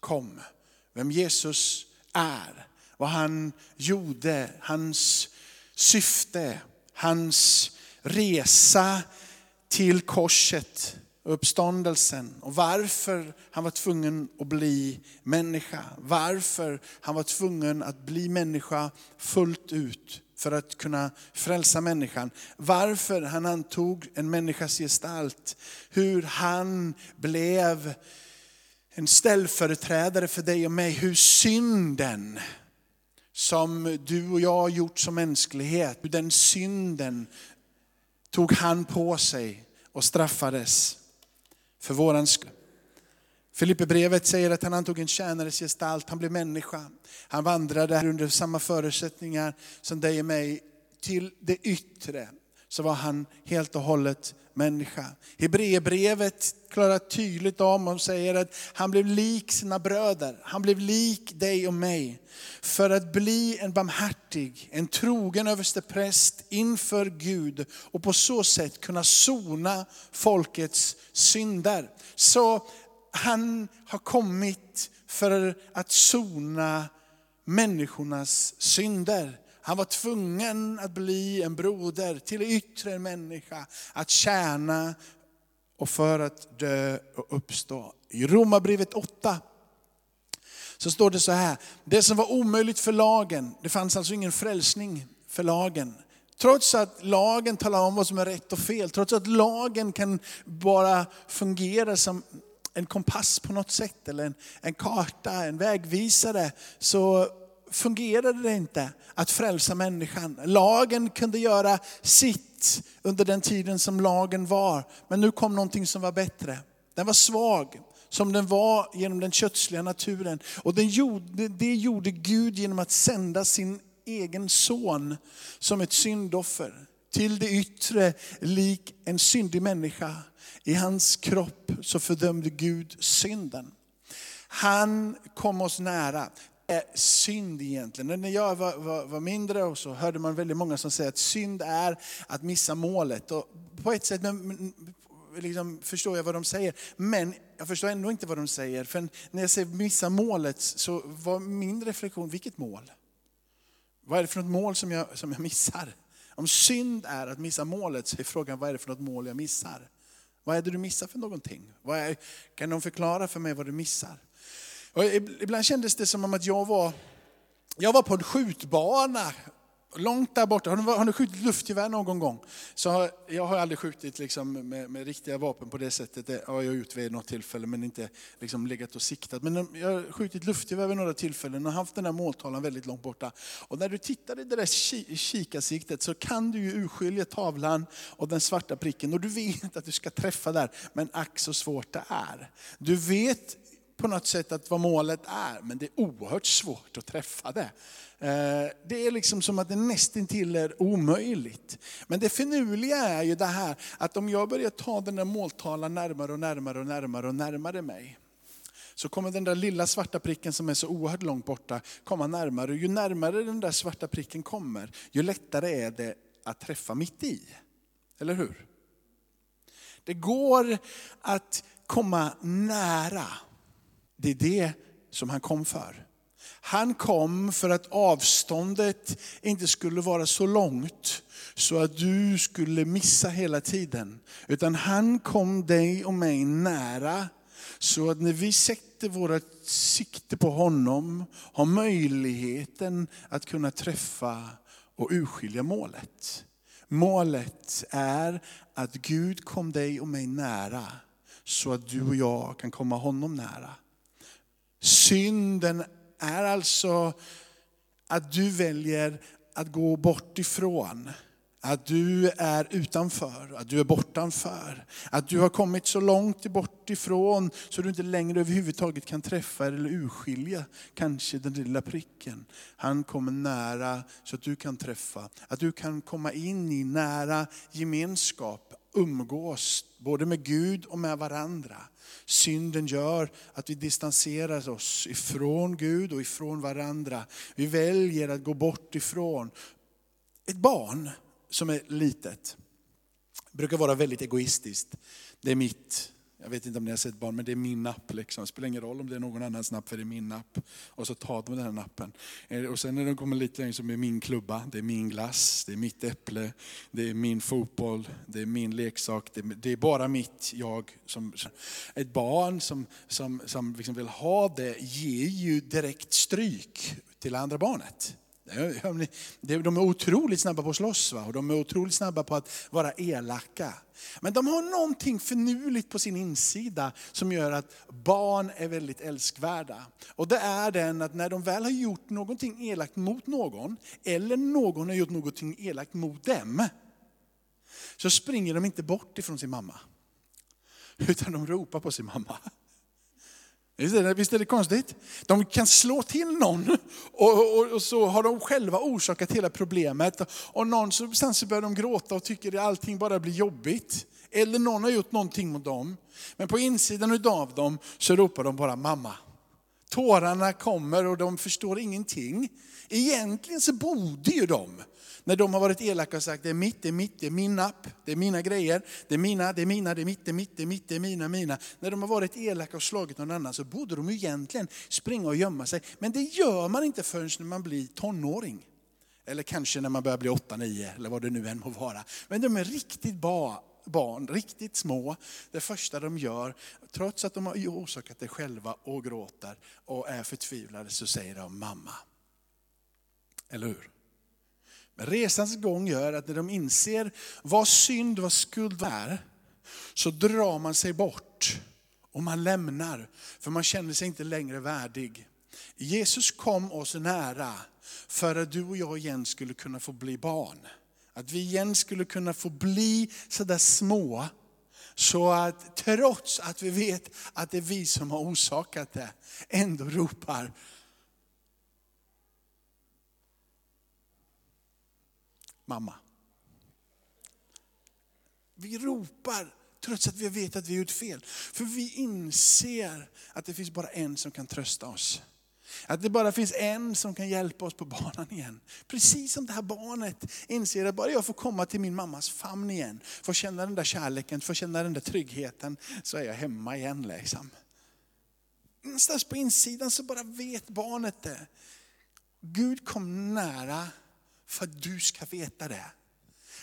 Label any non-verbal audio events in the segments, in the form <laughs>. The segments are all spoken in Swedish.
kom. Vem Jesus är, vad han gjorde, hans syfte, hans resa till korset, uppståndelsen och varför han var tvungen att bli människa. Varför han var tvungen att bli människa fullt ut för att kunna frälsa människan. Varför han antog en människas gestalt. Hur han blev en ställföreträdare för dig och mig. Hur synden som du och jag har gjort som mänsklighet, hur den synden tog han på sig och straffades för våran skull. Filipperbrevet säger att han antog en tjänares gestalt, han blev människa. Han vandrade under samma förutsättningar som dig och mig till det yttre. Så var han helt och hållet människa. Hebreerbrevet klarar tydligt om och säger att han blev lik sina bröder. Han blev lik dig och mig. För att bli en barmhärtig, en trogen överstepräst inför Gud och på så sätt kunna sona folkets synder. Så han har kommit för att sona människornas synder. Han var tvungen att bli en broder till yttre människa, att tjäna och för att dö och uppstå. I Romarbrevet 8 så står det så här, det som var omöjligt för lagen, det fanns alltså ingen frälsning för lagen. Trots att lagen talar om vad som är rätt och fel, trots att lagen kan bara fungera som en kompass på något sätt, eller en, en karta, en vägvisare, så fungerade det inte att frälsa människan. Lagen kunde göra sitt under den tiden som lagen var, men nu kom någonting som var bättre. Den var svag, som den var genom den kötsliga naturen. Och den gjorde, det gjorde Gud genom att sända sin egen son som ett syndoffer till det yttre lik en syndig människa. I hans kropp så fördömde Gud synden. Han kom oss nära. Är synd egentligen? När jag var, var, var, mindre och så hörde man väldigt många som säger att synd är att missa målet. Och på ett sätt men, liksom, förstår jag vad de säger, men jag förstår ändå inte vad de säger. För när jag säger missa målet så var min reflektion, vilket mål? Vad är det för något mål som jag, som jag missar? Om synd är att missa målet så är frågan, vad är det för något mål jag missar? Vad är det du missar för någonting? Är, kan någon förklara för mig vad du missar? Och ibland kändes det som att jag var, jag var på en skjutbana långt där borta. Har ni, har ni skjutit luftgevär någon gång? Så har, jag har aldrig skjutit liksom med, med, riktiga vapen på det sättet. Det har jag gjort vid något tillfälle men inte liksom legat och siktat. Men eh, jag har skjutit luftgevär vid några tillfällen och haft den där måltavlan väldigt långt borta. Och när du tittar i det där kikarsiktet så kan du ju urskilja tavlan och den svarta pricken. Och du vet att du ska träffa där. Men ack så svårt det är. Du vet på något sätt att vad målet är, men det är oerhört svårt att träffa det. Eh, det är liksom som att det nästintill är omöjligt. Men det finurliga är ju det här att om jag börjar ta den där måltavlan närmare och närmare och närmare och närmare mig, så kommer den där lilla svarta pricken som är så oerhört långt borta komma närmare. Och ju närmare den där svarta pricken kommer, ju lättare är det att träffa mitt i. Eller hur? Det går att komma nära. Det är det som han kom för. Han kom för att avståndet inte skulle vara så långt så att du skulle missa hela tiden. Utan han kom dig och mig nära så att när vi sätter vårt sikte på honom har möjligheten att kunna träffa och urskilja målet. Målet är att Gud kom dig och mig nära så att du och jag kan komma honom nära. Synden är alltså att du väljer att gå bort ifrån. Att du är utanför, att du är bortanför. Att du har kommit så långt bort ifrån så du inte längre överhuvudtaget kan träffa eller urskilja kanske den lilla pricken. Han kommer nära så att du kan träffa. Att du kan komma in i nära gemenskap, umgås både med Gud och med varandra. Synden gör att vi distanserar oss ifrån Gud och ifrån varandra. Vi väljer att gå bort ifrån. Ett barn som är litet brukar vara väldigt egoistiskt. Det är mitt, jag vet inte om ni har sett barn, men det är min napp. Liksom. Det spelar ingen roll om det är någon annans napp, för det är min napp. Och så tar de den här nappen. Eh, och sen när de kommer lite längre så är det min klubba, det är min glass, det är mitt äpple, det är min fotboll, det är min leksak. Det är, det är bara mitt, jag. Som, ett barn som, som, som liksom vill ha det ger ju direkt stryk till andra barnet. <laughs> De är otroligt snabba på att slåss va? och de är otroligt snabba på att vara elaka. Men de har någonting förnuligt på sin insida som gör att barn är väldigt älskvärda. Och det är den att när de väl har gjort någonting elakt mot någon, eller någon har gjort någonting elakt mot dem, så springer de inte bort ifrån sin mamma. <laughs> Utan de ropar på sin mamma. Visst är det konstigt? De kan slå till någon och, och, och, så har de själva orsakat hela problemet. Och någonstans så börjar de gråta och tycker att allting bara blir jobbigt. Eller någon har gjort någonting mot dem. Men på insidan av dem så ropar de bara mamma. Tårarna kommer och de förstår ingenting. Egentligen så borde ju de när de har varit elaka och sagt det är mitt, det är mitt, det är min app, det är mina grejer, det är mina, det är mina, det är mitt, det är mitt, det är mitt, det är mina, mina. När de har varit elaka och slagit någon annan så borde de ju egentligen springa och gömma sig. Men det gör man inte förrän när man blir tonåring. Eller kanske när man börjar bli 8-9 eller vad det nu än må vara. Men de är riktigt bra barn, riktigt små, det första de gör, trots att de har orsakat det själva och gråter och är förtvivlade, så säger de mamma. Eller hur? Resans gång gör att när de inser vad synd, vad skuld är, så drar man sig bort och man lämnar, för man känner sig inte längre värdig. Jesus kom oss nära för att du och jag igen skulle kunna få bli barn. Att vi igen skulle kunna få bli sådär små, så att trots att vi vet att det är vi som har orsakat det, ändå ropar mamma. Vi ropar trots att vi vet att vi har gjort fel. För vi inser att det finns bara en som kan trösta oss. Att det bara finns en som kan hjälpa oss på banan igen. Precis som det här barnet inser att bara jag får komma till min mammas famn igen, får känna den där kärleken, får känna den där tryggheten, så är jag hemma igen. Liksom. Någonstans på insidan så bara vet barnet det. Gud kom nära för att du ska veta det.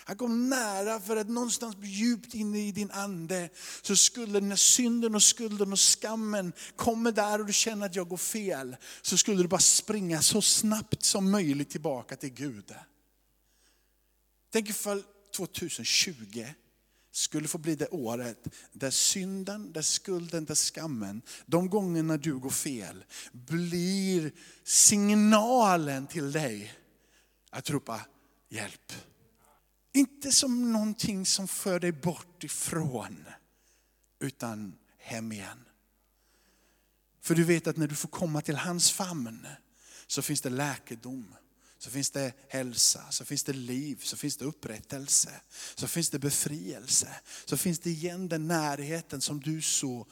Han kom nära för att någonstans djupt inne i din ande så skulle när synden och skulden och skammen kommer där och du känner att jag går fel, så skulle du bara springa så snabbt som möjligt tillbaka till Gud. Tänk ifall 2020 skulle få bli det året där synden, där skulden, där skammen, de gångerna du går fel, blir signalen till dig att ropa hjälp. Inte som någonting som för dig bort ifrån, utan hem igen. För du vet att när du får komma till hans famn så finns det läkedom, så finns det hälsa, så finns det liv, så finns det upprättelse, så finns det befrielse. Så finns det igen den närheten som du så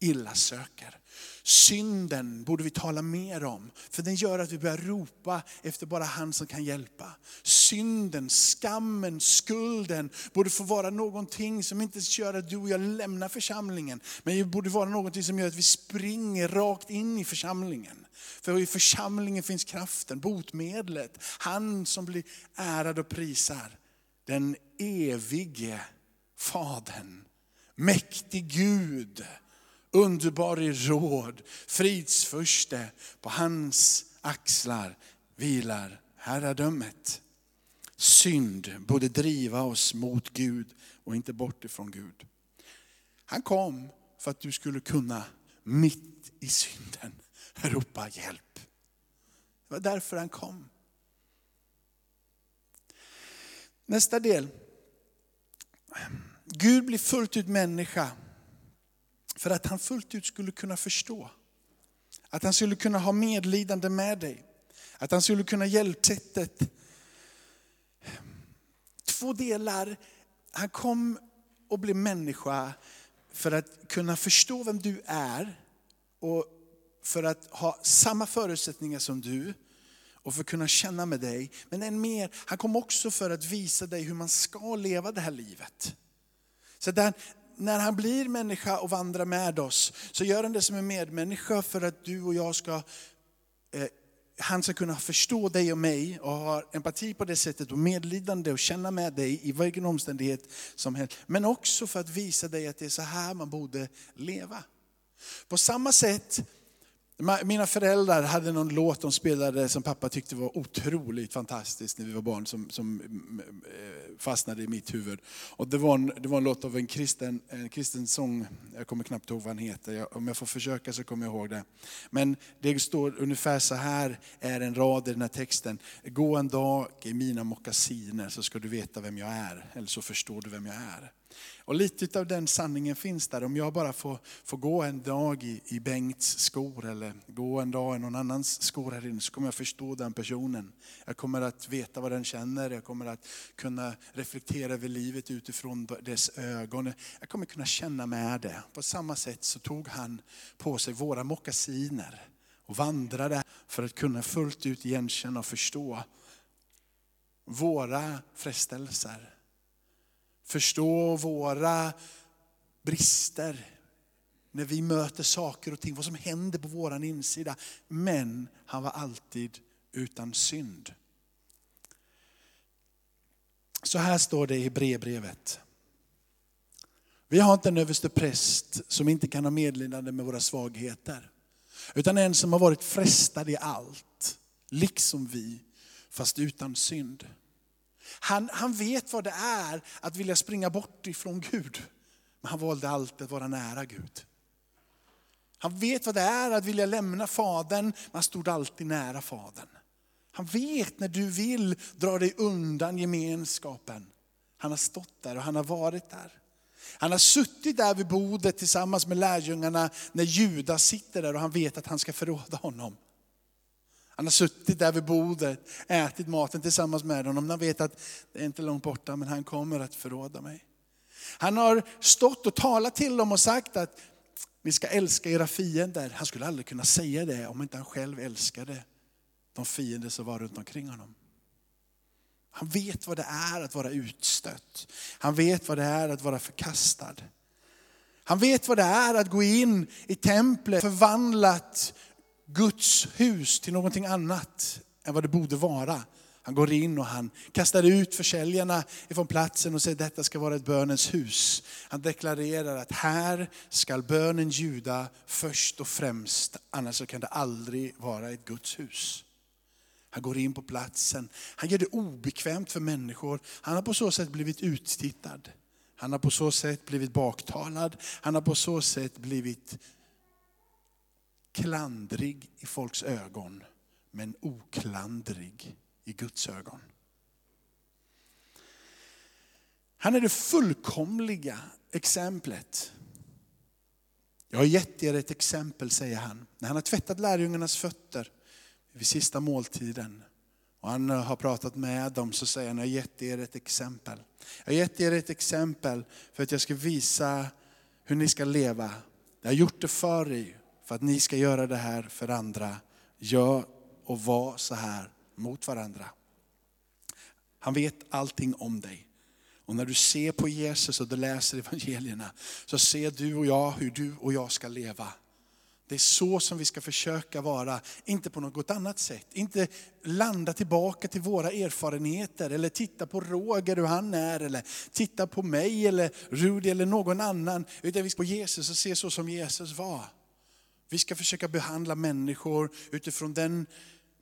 illa söker. Synden borde vi tala mer om, för den gör att vi börjar ropa efter bara han som kan hjälpa. Synden, skammen, skulden borde få vara någonting som inte gör att du och jag lämnar församlingen, men det borde vara någonting som gör att vi springer rakt in i församlingen. För i församlingen finns kraften, botemedlet, han som blir ärad och prisar. Den evige Fadern, mäktig Gud underbar i råd, fridsförste. På hans axlar vilar herradömet. Synd borde driva oss mot Gud och inte bort ifrån Gud. Han kom för att du skulle kunna mitt i synden ropa hjälp. Det var därför han kom. Nästa del. Gud blir fullt ut människa för att han fullt ut skulle kunna förstå. Att han skulle kunna ha medlidande med dig. Att han skulle kunna hjälpa sättet. Två delar. Han kom och blev människa för att kunna förstå vem du är och för att ha samma förutsättningar som du och för att kunna känna med dig. Men än mer, han kom också för att visa dig hur man ska leva det här livet. Så där, när han blir människa och vandrar med oss, så gör han det som en medmänniska för att du och jag ska eh, han ska kunna förstå dig och mig och ha empati på det sättet och medlidande och känna med dig i vilken omständighet som helst. Men också för att visa dig att det är så här man borde leva. På samma sätt mina föräldrar hade någon låt de spelade som pappa tyckte var otroligt fantastisk när vi var barn, som, som mm, mm, eh, fastnade i mitt huvud. Och det, var en, det var en låt av en kristen, en kristen sång, jag kommer knappt ihåg vad han heter, om jag får försöka så kommer jag ihåg det. Men det står ungefär så här, är en rad i den här texten. Gå en dag i mina mockasiner så ska du veta vem jag är, eller så förstår du vem jag är. Och lite av den sanningen finns där. Om jag bara får, får gå en dag i, i Bengts skor eller gå en dag i någon annans skor här inne så kommer jag förstå den personen. Jag kommer att veta vad den känner, jag kommer att kunna reflektera över livet utifrån dess ögon. Jag kommer kunna känna med det. På samma sätt så tog han på sig våra mockasiner och vandrade för att kunna fullt ut igenkänna och förstå våra frestelser förstå våra brister när vi möter saker och ting, vad som händer på vår insida. Men han var alltid utan synd. Så här står det i brevbrevet. Vi har inte en överste präst som inte kan ha medlidande med våra svagheter. Utan en som har varit frestad i allt, liksom vi, fast utan synd. Han, han vet vad det är att vilja springa bort ifrån Gud. Men han valde alltid att vara nära Gud. Han vet vad det är att vilja lämna Fadern, men han stod alltid nära Fadern. Han vet när du vill dra dig undan gemenskapen. Han har stått där och han har varit där. Han har suttit där vid bordet tillsammans med lärjungarna när Judas sitter där och han vet att han ska förråda honom. Han har suttit där vid bordet, ätit maten tillsammans med honom. Han vet att det är inte långt borta, men han kommer att förråda mig. Han har stått och talat till dem och sagt att ni ska älska era fiender. Han skulle aldrig kunna säga det om inte han själv älskade de fiender som var runt omkring honom. Han vet vad det är att vara utstött. Han vet vad det är att vara förkastad. Han vet vad det är att gå in i templet förvandlat Guds hus till någonting annat än vad det borde vara. Han går in och han kastar ut försäljarna ifrån platsen och säger att detta ska vara ett bönens hus. Han deklarerar att här ska bönen ljuda först och främst, annars kan det aldrig vara ett Guds hus. Han går in på platsen, han gör det obekvämt för människor. Han har på så sätt blivit uttittad. Han har på så sätt blivit baktalad. Han har på så sätt blivit klandrig i folks ögon, men oklandrig i Guds ögon. Han är det fullkomliga exemplet. Jag har gett er ett exempel, säger han. När han har tvättat lärjungarnas fötter vid sista måltiden och han har pratat med dem så säger han, jag har gett er ett exempel. Jag har gett er ett exempel för att jag ska visa hur ni ska leva. Jag har gjort det för er för att ni ska göra det här för andra. Gör och var så här mot varandra. Han vet allting om dig. Och när du ser på Jesus och du läser evangelierna så ser du och jag hur du och jag ska leva. Det är så som vi ska försöka vara, inte på något annat sätt. Inte landa tillbaka till våra erfarenheter eller titta på Roger hur han är eller titta på mig eller Rudi eller någon annan. Utan vi ska på Jesus och se så som Jesus var. Vi ska försöka behandla människor utifrån den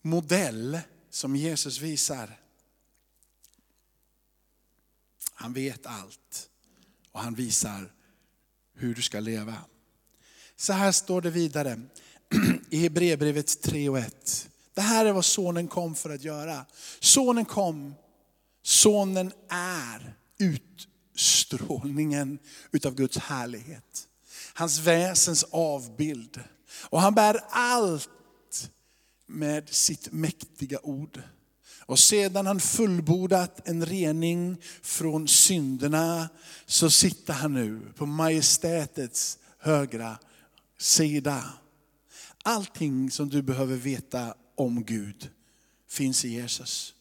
modell som Jesus visar. Han vet allt och han visar hur du ska leva. Så här står det vidare i Hebreerbrevet 3 och 1. Det här är vad sonen kom för att göra. Sonen kom, sonen är utstrålningen utav Guds härlighet. Hans väsens avbild. Och han bär allt med sitt mäktiga ord. Och sedan han fullbordat en rening från synderna så sitter han nu på majestätets högra sida. Allting som du behöver veta om Gud finns i Jesus.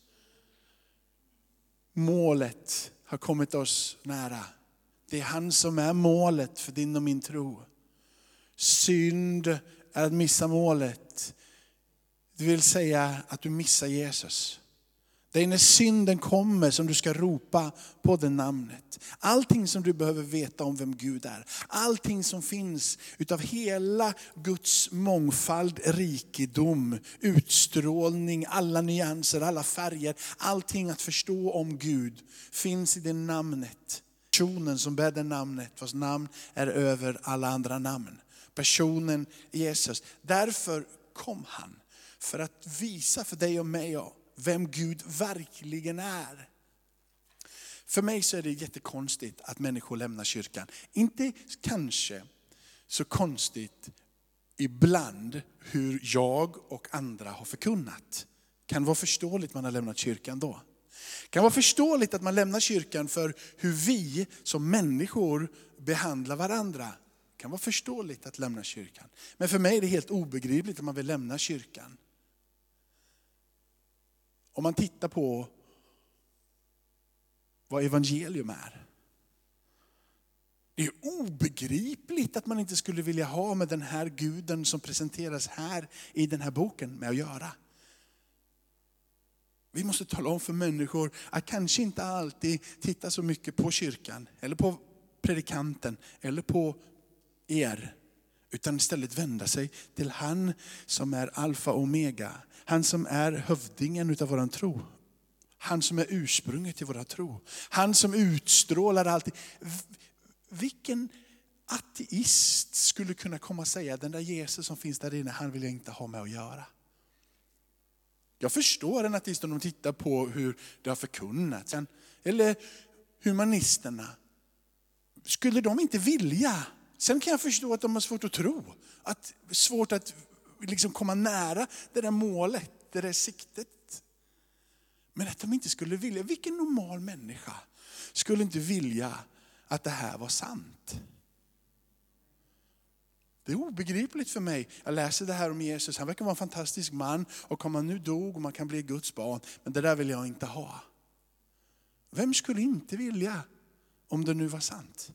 Målet har kommit oss nära. Det är han som är målet för din och min tro. Synd är att missa målet. Det vill säga att du missar Jesus. Det är när synden kommer som du ska ropa på det namnet. Allting som du behöver veta om vem Gud är. Allting som finns utav hela Guds mångfald, rikedom, utstrålning, alla nyanser, alla färger. Allting att förstå om Gud finns i det namnet. Personen som bär det namnet, vars namn är över alla andra namn. Personen Jesus. Därför kom han. För att visa för dig och mig vem Gud verkligen är. För mig så är det jättekonstigt att människor lämnar kyrkan. Inte kanske så konstigt ibland hur jag och andra har förkunnat. Kan vara förståeligt man har lämnat kyrkan då. Kan vara förståeligt att man lämnar kyrkan för hur vi som människor behandlar varandra. Kan vara förståeligt att lämna kyrkan. Men för mig är det helt obegripligt att man vill lämna kyrkan. Om man tittar på vad evangelium är. Det är obegripligt att man inte skulle vilja ha med den här guden som presenteras här i den här boken med att göra. Vi måste tala om för människor att kanske inte alltid titta så mycket på kyrkan, eller på predikanten, eller på er. Utan istället vända sig till han som är alfa och omega. Han som är hövdingen utav våran tro. Han som är ursprunget till våra tro. Han som utstrålar allting. Vilken ateist skulle kunna komma och säga, den där Jesus som finns där inne, han vill jag inte ha med att göra. Jag förstår en ateist om de tittar på hur det har förkunnats. Eller humanisterna. Skulle de inte vilja? Sen kan jag förstå att de har svårt att tro. Att, svårt att liksom komma nära det där målet, det där siktet. Men att de inte skulle vilja, vilken normal människa skulle inte vilja att det här var sant? Det är obegripligt för mig. Jag läser det här om Jesus, han verkar vara en fantastisk man och om han nu dog och man kan bli Guds barn, men det där vill jag inte ha. Vem skulle inte vilja om det nu var sant?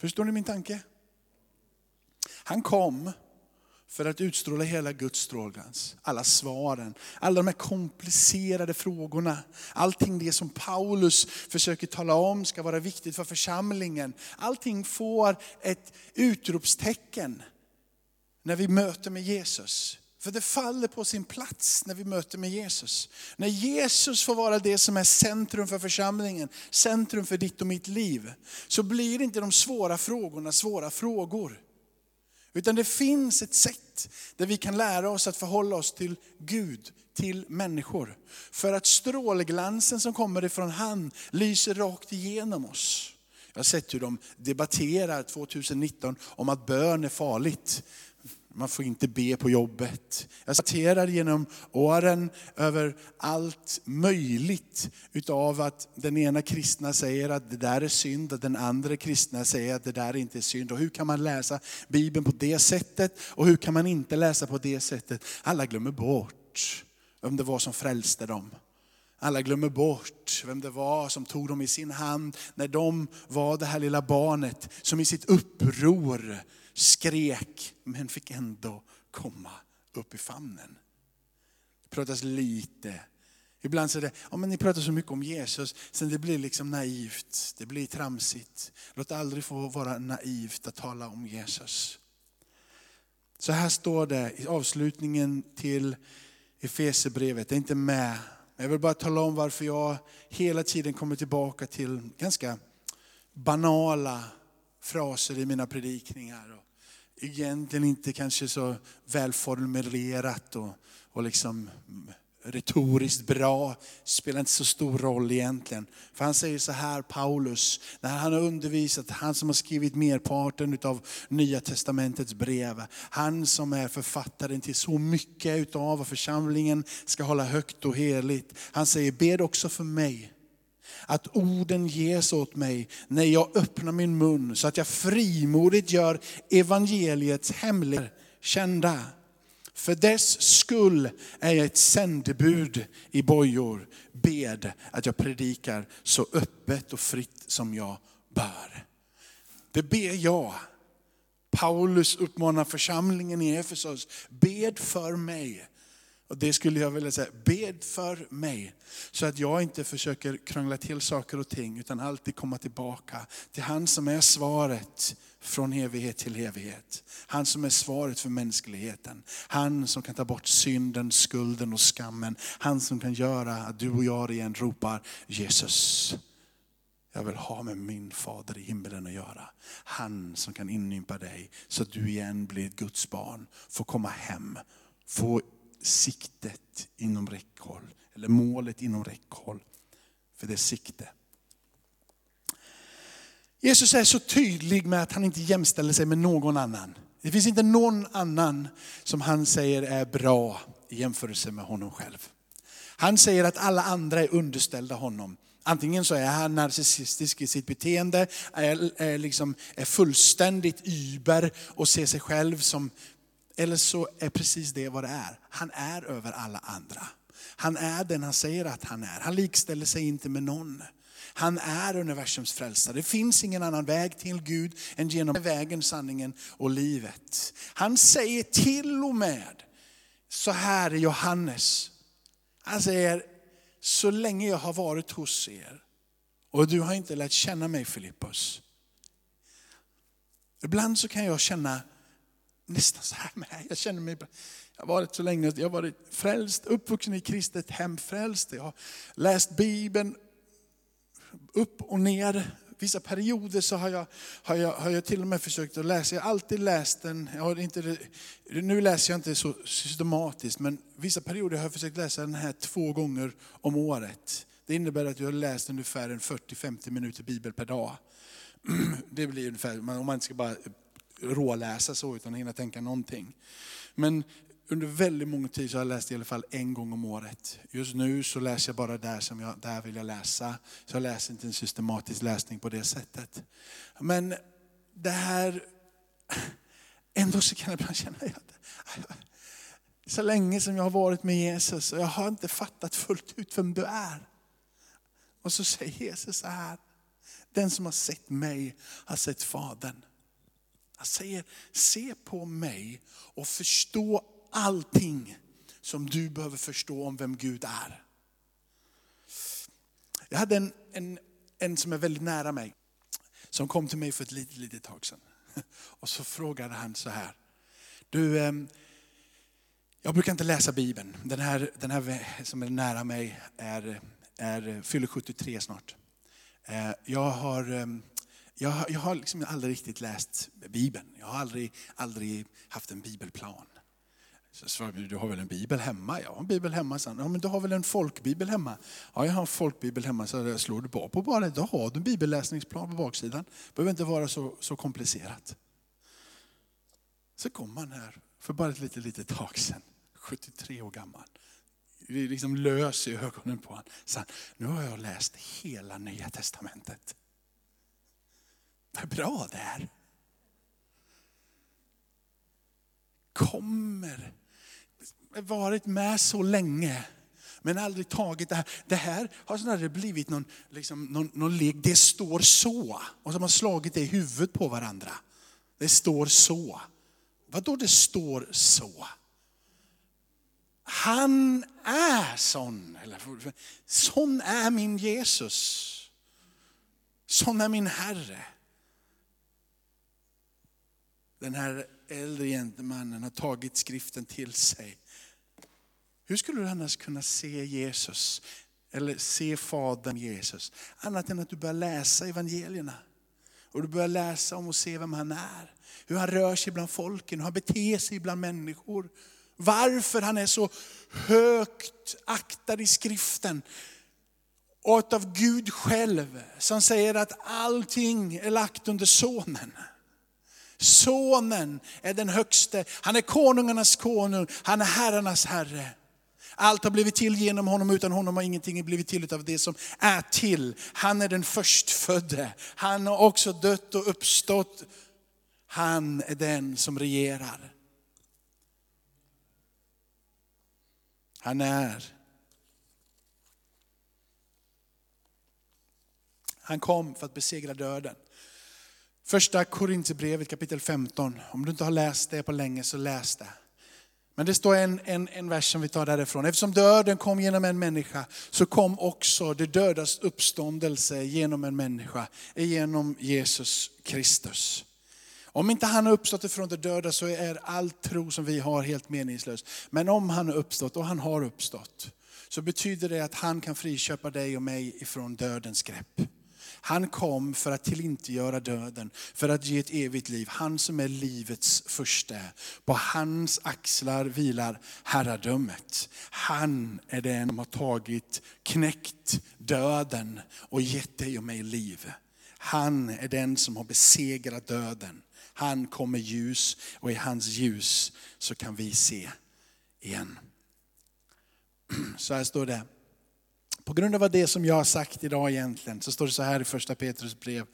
Förstår ni min tanke? Han kom för att utstråla hela Guds strålglans. Alla svaren, alla de här komplicerade frågorna. Allting det som Paulus försöker tala om ska vara viktigt för församlingen. Allting får ett utropstecken när vi möter med Jesus. För det faller på sin plats när vi möter med Jesus. När Jesus får vara det som är centrum för församlingen, centrum för ditt och mitt liv, så blir inte de svåra frågorna svåra frågor. Utan det finns ett sätt där vi kan lära oss att förhålla oss till Gud, till människor. För att strålglansen som kommer ifrån han lyser rakt igenom oss. Jag har sett hur de debatterar 2019 om att bön är farligt. Man får inte be på jobbet. Jag citerar genom åren över allt möjligt utav att den ena kristna säger att det där är synd och den andra kristna säger att det där inte är synd. Och hur kan man läsa Bibeln på det sättet och hur kan man inte läsa på det sättet? Alla glömmer bort vem det var som frälste dem. Alla glömmer bort vem det var som tog dem i sin hand när de var det här lilla barnet som i sitt uppror skrek, men fick ändå komma upp i famnen. Det pratas lite. Ibland så är det, ja, men ni pratar så mycket om Jesus, sen det blir liksom naivt, det blir tramsigt. Låt aldrig få vara naivt att tala om Jesus. Så här står det i avslutningen till Efesebrevet, det är inte med. Jag vill bara tala om varför jag hela tiden kommer tillbaka till ganska banala fraser i mina predikningar egentligen inte kanske så välformulerat och, och liksom retoriskt bra, spelar inte så stor roll egentligen. För han säger så här, Paulus, när han har undervisat, han som har skrivit merparten av Nya Testamentets brev, han som är författaren till så mycket av vad församlingen ska hålla högt och heligt. Han säger, bed också för mig att orden ges åt mig när jag öppnar min mun så att jag frimodigt gör evangeliets hemligheter kända. För dess skull är jag ett sändebud i bojor. Bed att jag predikar så öppet och fritt som jag bör. Det ber jag. Paulus uppmanar församlingen i Efesos, bed för mig. Och det skulle jag vilja säga, bed för mig. Så att jag inte försöker krångla till saker och ting, utan alltid komma tillbaka till han som är svaret från evighet till evighet. Han som är svaret för mänskligheten. Han som kan ta bort synden, skulden och skammen. Han som kan göra att du och jag igen ropar Jesus. Jag vill ha med min fader i himmelen att göra. Han som kan inympa dig så att du igen blir ett Guds barn. Får komma hem, få siktet inom räckhåll. Eller målet inom räckhåll. För det är sikte. Jesus är så tydlig med att han inte jämställer sig med någon annan. Det finns inte någon annan som han säger är bra i jämförelse med honom själv. Han säger att alla andra är underställda honom. Antingen så är han narcissistisk i sitt beteende, är, är, liksom, är fullständigt yber och ser sig själv som, eller så är precis det vad det är. Han är över alla andra. Han är den han säger att han är. Han likställer sig inte med någon. Han är universums frälsare. Det finns ingen annan väg till Gud än genom vägen, sanningen och livet. Han säger till och med så här i Johannes. Han säger, så länge jag har varit hos er och du har inte lärt känna mig Filippus. Ibland så kan jag känna nästan så här med. Jag känner mig, jag har varit så länge, jag har varit frälst, uppvuxen i kristet hem, frälst. Jag har läst Bibeln upp och ner. Vissa perioder så har jag, har jag, har jag till och med försökt att läsa, jag har alltid läst den, jag har inte, nu läser jag inte så systematiskt, men vissa perioder har jag försökt läsa den här två gånger om året. Det innebär att jag har läst ungefär 40-50 minuter bibel per dag. <clears throat> Det blir ungefär, om man inte ska bara råläsa så utan hinna tänka någonting. Men under väldigt många tid så har jag läst i alla fall en gång om året. Just nu så läser jag bara där som jag där vill jag läsa. Så jag läser inte en systematisk läsning på det sättet. Men det här, <laughs> ändå så kan jag ibland känna att <laughs> så länge som jag har varit med Jesus och jag har inte fattat fullt ut vem du är. Och så säger Jesus så här, den som har sett mig har sett Fadern. Han säger, se på mig och förstå allting som du behöver förstå om vem Gud är. Jag hade en, en, en som är väldigt nära mig, som kom till mig för ett litet, litet tag sedan. <laughs> Och så frågade han så här, du, ehm, jag brukar inte läsa Bibeln. Den här, den här som är nära mig är, är, fyller 73 snart. Eh, jag har, ehm, jag har, jag har liksom aldrig riktigt läst Bibeln. Jag har aldrig, aldrig haft en bibelplan. Så svarade du har väl en bibel hemma? Jag har en bibel hemma. Så, ja, men du har väl en folkbibel hemma? Ja, jag har en folkbibel hemma. Så jag slår du på, på bara det, då har du en bibelläsningsplan på baksidan. Det behöver inte vara så, så komplicerat. Så kom han här för bara ett litet, litet tag sedan, 73 år gammal. Det liksom lös i ögonen på honom. Så nu har jag läst hela nya testamentet. Vad bra det är. Kommer varit med så länge men aldrig tagit det här. Det här har snarare blivit någon, liksom, någon, någon lek, det står så. Och så har man slagit det i huvudet på varandra. Det står så. Vad då det står så? Han är sån. Sån är min Jesus. Sån är min Herre. Den här äldre gentlemannen har tagit skriften till sig. Hur skulle du annars kunna se Jesus, eller se Fadern Jesus, annat än att du börjar läsa evangelierna. Och du börjar läsa om och se vem han är. Hur han rör sig bland folken, hur han beter sig bland människor. Varför han är så högt aktad i skriften. Och av Gud själv som säger att allting är lagt under sonen. Sonen är den högste, han är konungarnas konung, han är herrarnas herre. Allt har blivit till genom honom, utan honom har ingenting blivit till av det som är till. Han är den förstfödde. Han har också dött och uppstått. Han är den som regerar. Han är. Han kom för att besegra döden. Första Korinthierbrevet kapitel 15. Om du inte har läst det på länge så läs det. Men det står en, en, en vers som vi tar därifrån. Eftersom döden kom genom en människa så kom också det dödas uppståndelse genom en människa, genom Jesus Kristus. Om inte han har uppstått ifrån de döda så är all tro som vi har helt meningslös. Men om han har uppstått, och han har uppstått, så betyder det att han kan friköpa dig och mig ifrån dödens grepp. Han kom för att tillintetgöra döden, för att ge ett evigt liv. Han som är livets första. På hans axlar vilar herradömet. Han är den som har tagit, knäckt döden och gett dig och mig liv. Han är den som har besegrat döden. Han kommer ljus och i hans ljus så kan vi se igen. <clears throat> Så här står det. På grund av det som jag har sagt idag egentligen så står det så här i första Petrus brev.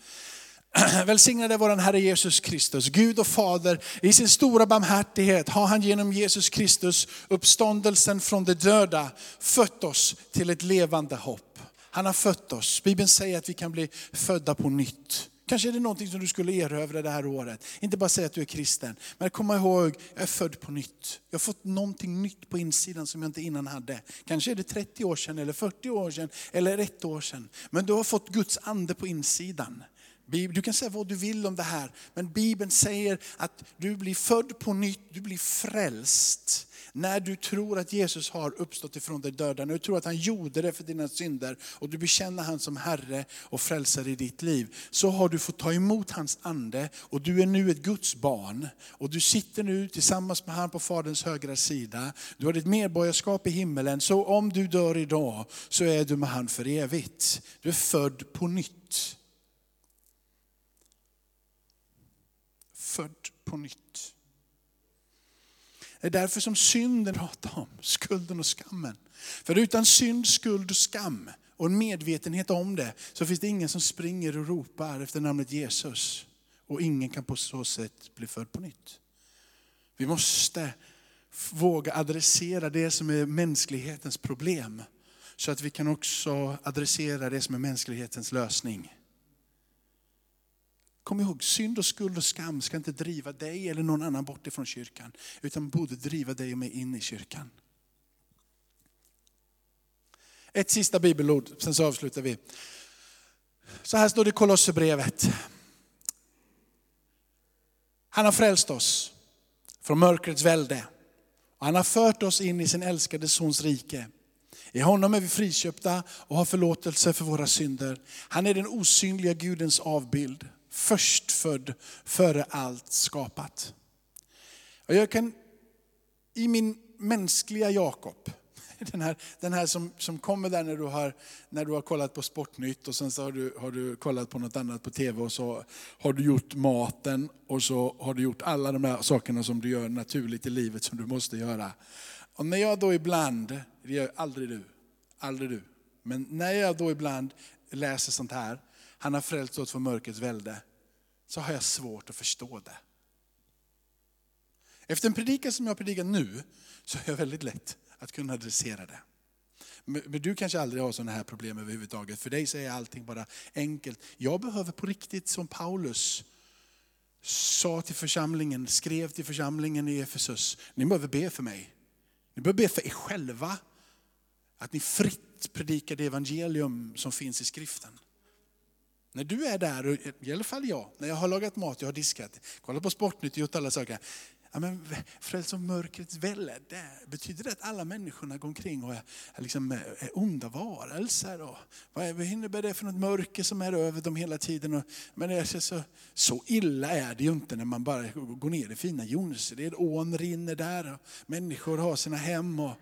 <clears throat> Välsignade vår Herre Jesus Kristus, Gud och Fader, i sin stora barmhärtighet har han genom Jesus Kristus, uppståndelsen från de döda, fött oss till ett levande hopp. Han har fött oss. Bibeln säger att vi kan bli födda på nytt. Kanske är det någonting som du skulle erövra det här året. Inte bara säga att du är kristen, men kom ihåg, jag är född på nytt. Jag har fått någonting nytt på insidan som jag inte innan hade. Kanske är det 30 år sedan, eller 40 år sedan, eller ett år sedan. Men du har fått Guds ande på insidan. Du kan säga vad du vill om det här, men Bibeln säger att du blir född på nytt, du blir frälst. När du tror att Jesus har uppstått ifrån de döda, när du tror att han gjorde det för dina synder och du bekänner han som Herre och frälsare i ditt liv, så har du fått ta emot hans ande och du är nu ett Guds barn. Och du sitter nu tillsammans med han på Faderns högra sida. Du har ditt medborgarskap i himmelen, så om du dör idag så är du med han för evigt. Du är född på nytt. född på nytt. Det är därför som synden pratar om, skulden och skammen. För utan synd, skuld och skam och en medvetenhet om det så finns det ingen som springer och ropar efter namnet Jesus. Och ingen kan på så sätt bli född på nytt. Vi måste våga adressera det som är mänsklighetens problem. Så att vi kan också adressera det som är mänsklighetens lösning. Kom ihåg, synd och skuld och skam ska inte driva dig eller någon annan bort ifrån kyrkan. Utan borde driva dig och mig in i kyrkan. Ett sista bibelord, sen så avslutar vi. Så här står det i Kolosserbrevet. Han har frälst oss från mörkrets välde. Och han har fört oss in i sin älskade sons rike. I honom är vi friköpta och har förlåtelse för våra synder. Han är den osynliga Gudens avbild förstfödd före allt skapat. Och jag kan i min mänskliga Jakob, <laughs> den här, den här som, som kommer där när du, har, när du har kollat på Sportnytt och sen så har du, har du kollat på något annat på tv och så har du gjort maten och så har du gjort alla de här sakerna som du gör naturligt i livet som du måste göra. Och när jag då ibland, det gör aldrig du, aldrig du, men när jag då ibland läser sånt här han har frälst oss från mörkrets välde, så har jag svårt att förstå det. Efter en predikan som jag predikar nu, så är jag väldigt lätt att kunna adressera det. Men du kanske aldrig har sådana här problem överhuvudtaget. För dig så är allting bara enkelt. Jag behöver på riktigt, som Paulus sa till församlingen, skrev till församlingen i Efesus, ni behöver be för mig. Ni behöver be för er själva. Att ni fritt predikar det evangelium som finns i skriften. När du är där, i alla fall jag, när jag har lagat mat, jag har diskat, kollat på Sportnytt, gjort alla saker. Ja, men fräls av mörkrets välde, betyder det att alla människorna går omkring och är, är, liksom, eh, är onda varelser? Och vad, vad innebär det för något mörker som är över dem hela tiden? Och, men det är så, så illa är det ju inte när man bara går ner i fina Jonsered, ån rinner där, och människor har sina hem. Och,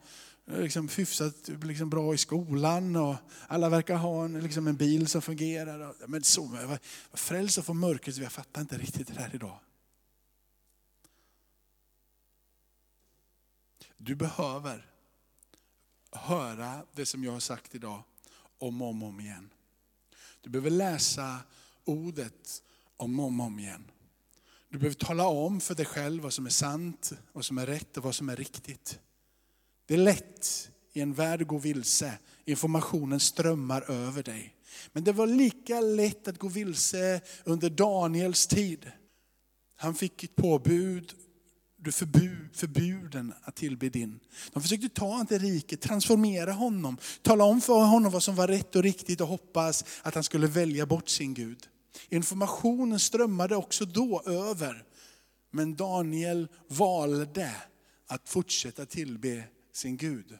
Eh, liksom hyfsat liksom bra i skolan och alla verkar ha en, liksom en bil som fungerar. Men så, frälsa från mörkret, jag fattar inte riktigt det här idag. Du behöver höra det som jag har sagt idag om och om, om igen. Du behöver läsa ordet om och om, om igen. Du behöver tala om för dig själv vad som är sant, vad som är rätt och vad som är riktigt. Det är lätt i en värld att gå vilse. Informationen strömmar över dig. Men det var lika lätt att gå vilse under Daniels tid. Han fick ett påbud, du är förbud, att tillbe din. De försökte ta honom till riket, transformera honom, tala om för honom vad som var rätt och riktigt och hoppas att han skulle välja bort sin Gud. Informationen strömmade också då över. Men Daniel valde att fortsätta tillbe sin Gud.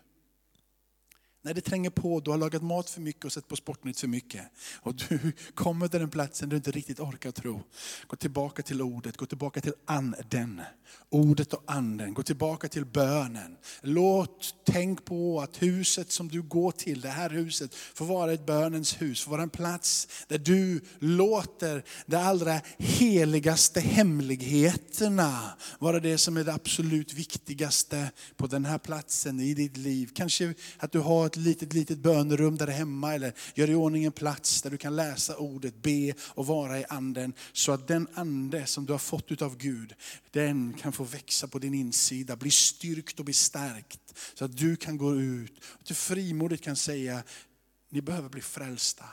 När det tränger på, du har lagat mat för mycket och sett på Sportnytt för mycket. Och du <laughs> kommer till den platsen du inte riktigt orkar tro. Gå tillbaka till ordet, gå tillbaka till anden. Ordet och anden, gå tillbaka till bönen. Låt, tänk på att huset som du går till, det här huset, får vara ett bönens hus, får vara en plats där du låter de allra heligaste hemligheterna vara det som är det absolut viktigaste på den här platsen i ditt liv. Kanske att du har ett litet, litet bönerum där hemma eller gör i ordning en plats där du kan läsa ordet, be och vara i anden. Så att den ande som du har fått av Gud, den kan få växa på din insida, bli styrkt och bli stärkt. Så att du kan gå ut och du frimodigt kan säga, ni behöver bli frälsta.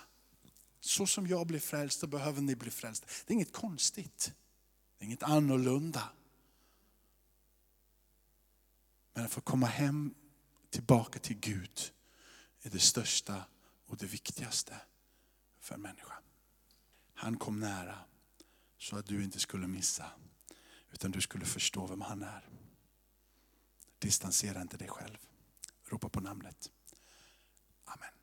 Så som jag blir frälst, då behöver ni bli frälsta. Det är inget konstigt. Det är inget annorlunda. Men att få komma hem tillbaka till Gud är det största och det viktigaste för en människa. Han kom nära så att du inte skulle missa, utan du skulle förstå vem han är. Distansera inte dig själv. Ropa på namnet. Amen.